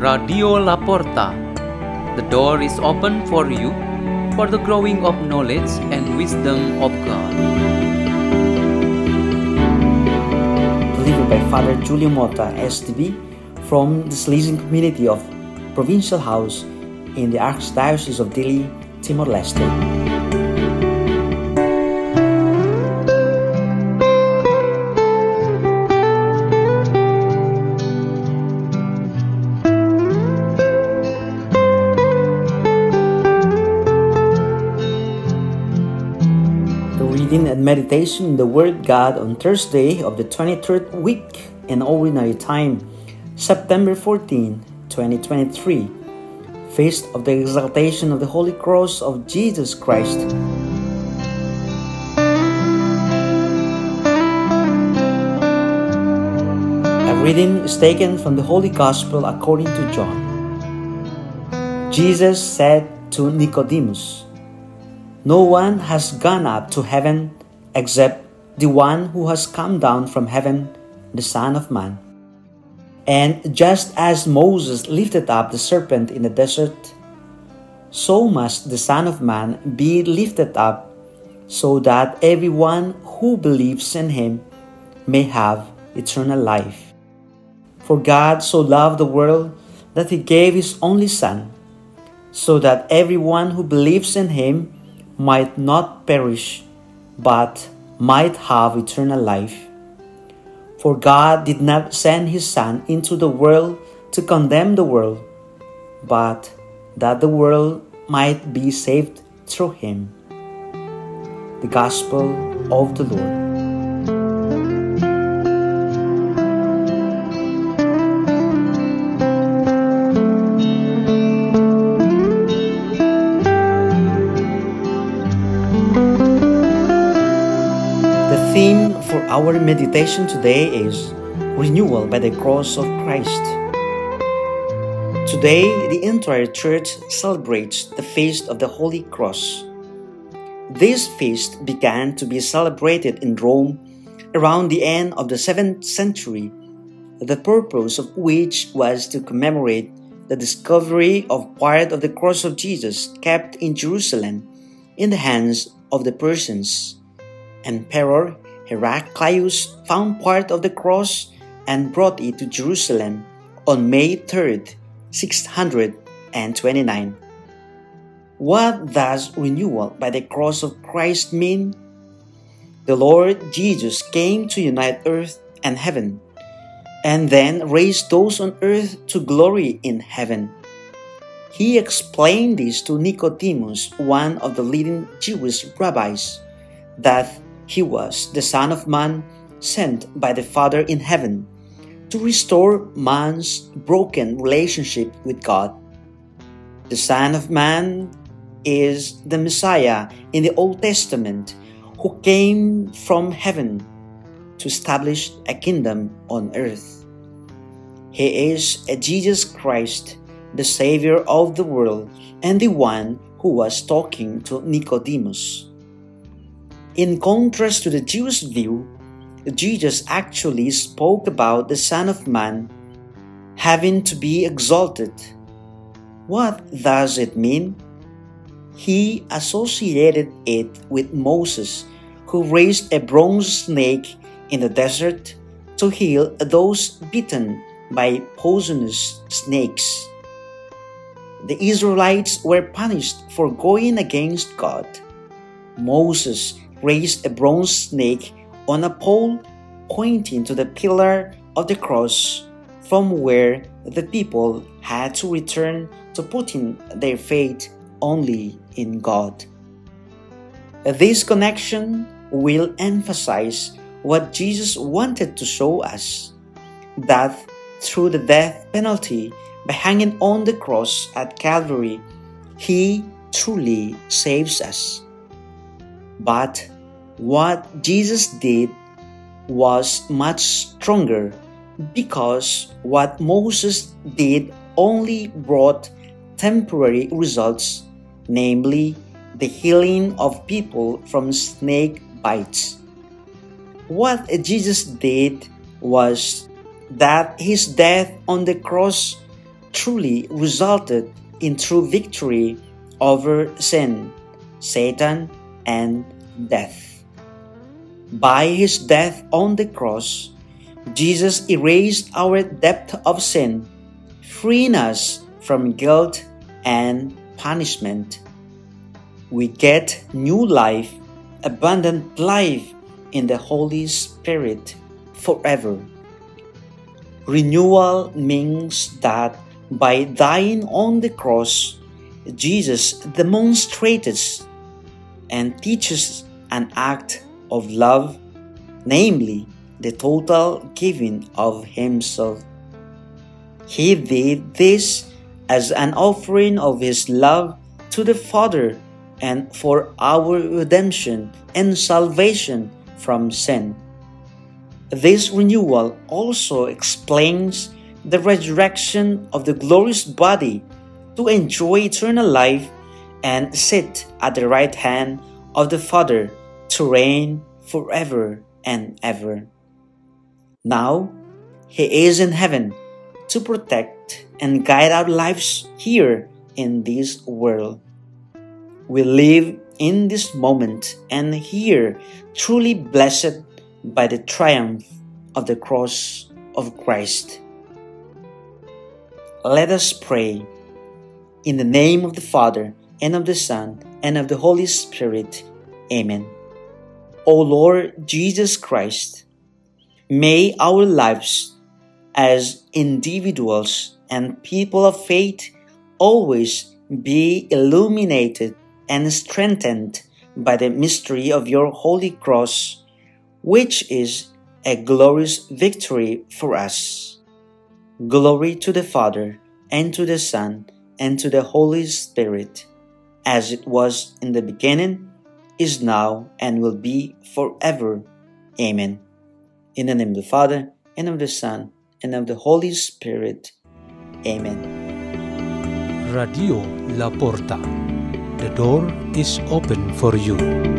Radio La Porta. The door is open for you for the growing of knowledge and wisdom of God. Delivered by Father Julio Mota, SDB, from the Salesian community of Provincial House in the Archdiocese of Dili, Timor-Leste. The reading and meditation in the Word God on Thursday of the 23rd week in Ordinary Time, September 14, 2023, Feast of the Exaltation of the Holy Cross of Jesus Christ. A reading is taken from the Holy Gospel according to John. Jesus said to Nicodemus, no one has gone up to heaven except the one who has come down from heaven, the Son of Man. And just as Moses lifted up the serpent in the desert, so must the Son of Man be lifted up, so that everyone who believes in him may have eternal life. For God so loved the world that he gave his only Son, so that everyone who believes in him might not perish, but might have eternal life. For God did not send his Son into the world to condemn the world, but that the world might be saved through him. The Gospel of the Lord. Our meditation today is Renewal by the Cross of Christ. Today, the entire church celebrates the Feast of the Holy Cross. This feast began to be celebrated in Rome around the end of the 7th century, the purpose of which was to commemorate the discovery of part of the cross of Jesus kept in Jerusalem in the hands of the Persians. Emperor Heraclius found part of the cross and brought it to Jerusalem on May 3rd, 629. What does renewal by the cross of Christ mean? The Lord Jesus came to unite earth and heaven, and then raised those on earth to glory in heaven. He explained this to Nicodemus, one of the leading Jewish rabbis, that he was the Son of Man sent by the Father in heaven to restore man's broken relationship with God. The Son of Man is the Messiah in the Old Testament who came from heaven to establish a kingdom on earth. He is a Jesus Christ, the Savior of the world, and the one who was talking to Nicodemus. In contrast to the Jewish view, Jesus actually spoke about the Son of Man having to be exalted. What does it mean? He associated it with Moses, who raised a bronze snake in the desert to heal those bitten by poisonous snakes. The Israelites were punished for going against God. Moses raised a bronze snake on a pole pointing to the pillar of the cross from where the people had to return to putting their faith only in God. This connection will emphasize what Jesus wanted to show us that through the death penalty by hanging on the cross at Calvary, He truly saves us. But what Jesus did was much stronger because what Moses did only brought temporary results, namely the healing of people from snake bites. What Jesus did was that his death on the cross truly resulted in true victory over sin, Satan, and death. By his death on the cross, Jesus erased our debt of sin, freeing us from guilt and punishment. We get new life, abundant life in the Holy Spirit forever. Renewal means that by dying on the cross, Jesus demonstrated and teaches an act of love, namely the total giving of Himself. He did this as an offering of His love to the Father and for our redemption and salvation from sin. This renewal also explains the resurrection of the glorious body to enjoy eternal life and sit at the right hand of the Father to reign forever and ever. Now, He is in heaven to protect and guide our lives here in this world. We live in this moment and here truly blessed by the triumph of the cross of Christ. Let us pray in the name of the Father, and of the Son, and of the Holy Spirit. Amen. O Lord Jesus Christ, may our lives as individuals and people of faith always be illuminated and strengthened by the mystery of your holy cross, which is a glorious victory for us. Glory to the Father, and to the Son, and to the Holy Spirit, as it was in the beginning, is now, and will be forever. Amen. In the name of the Father, and of the Son, and of the Holy Spirit. Amen. Radio La Porta. The door is open for you.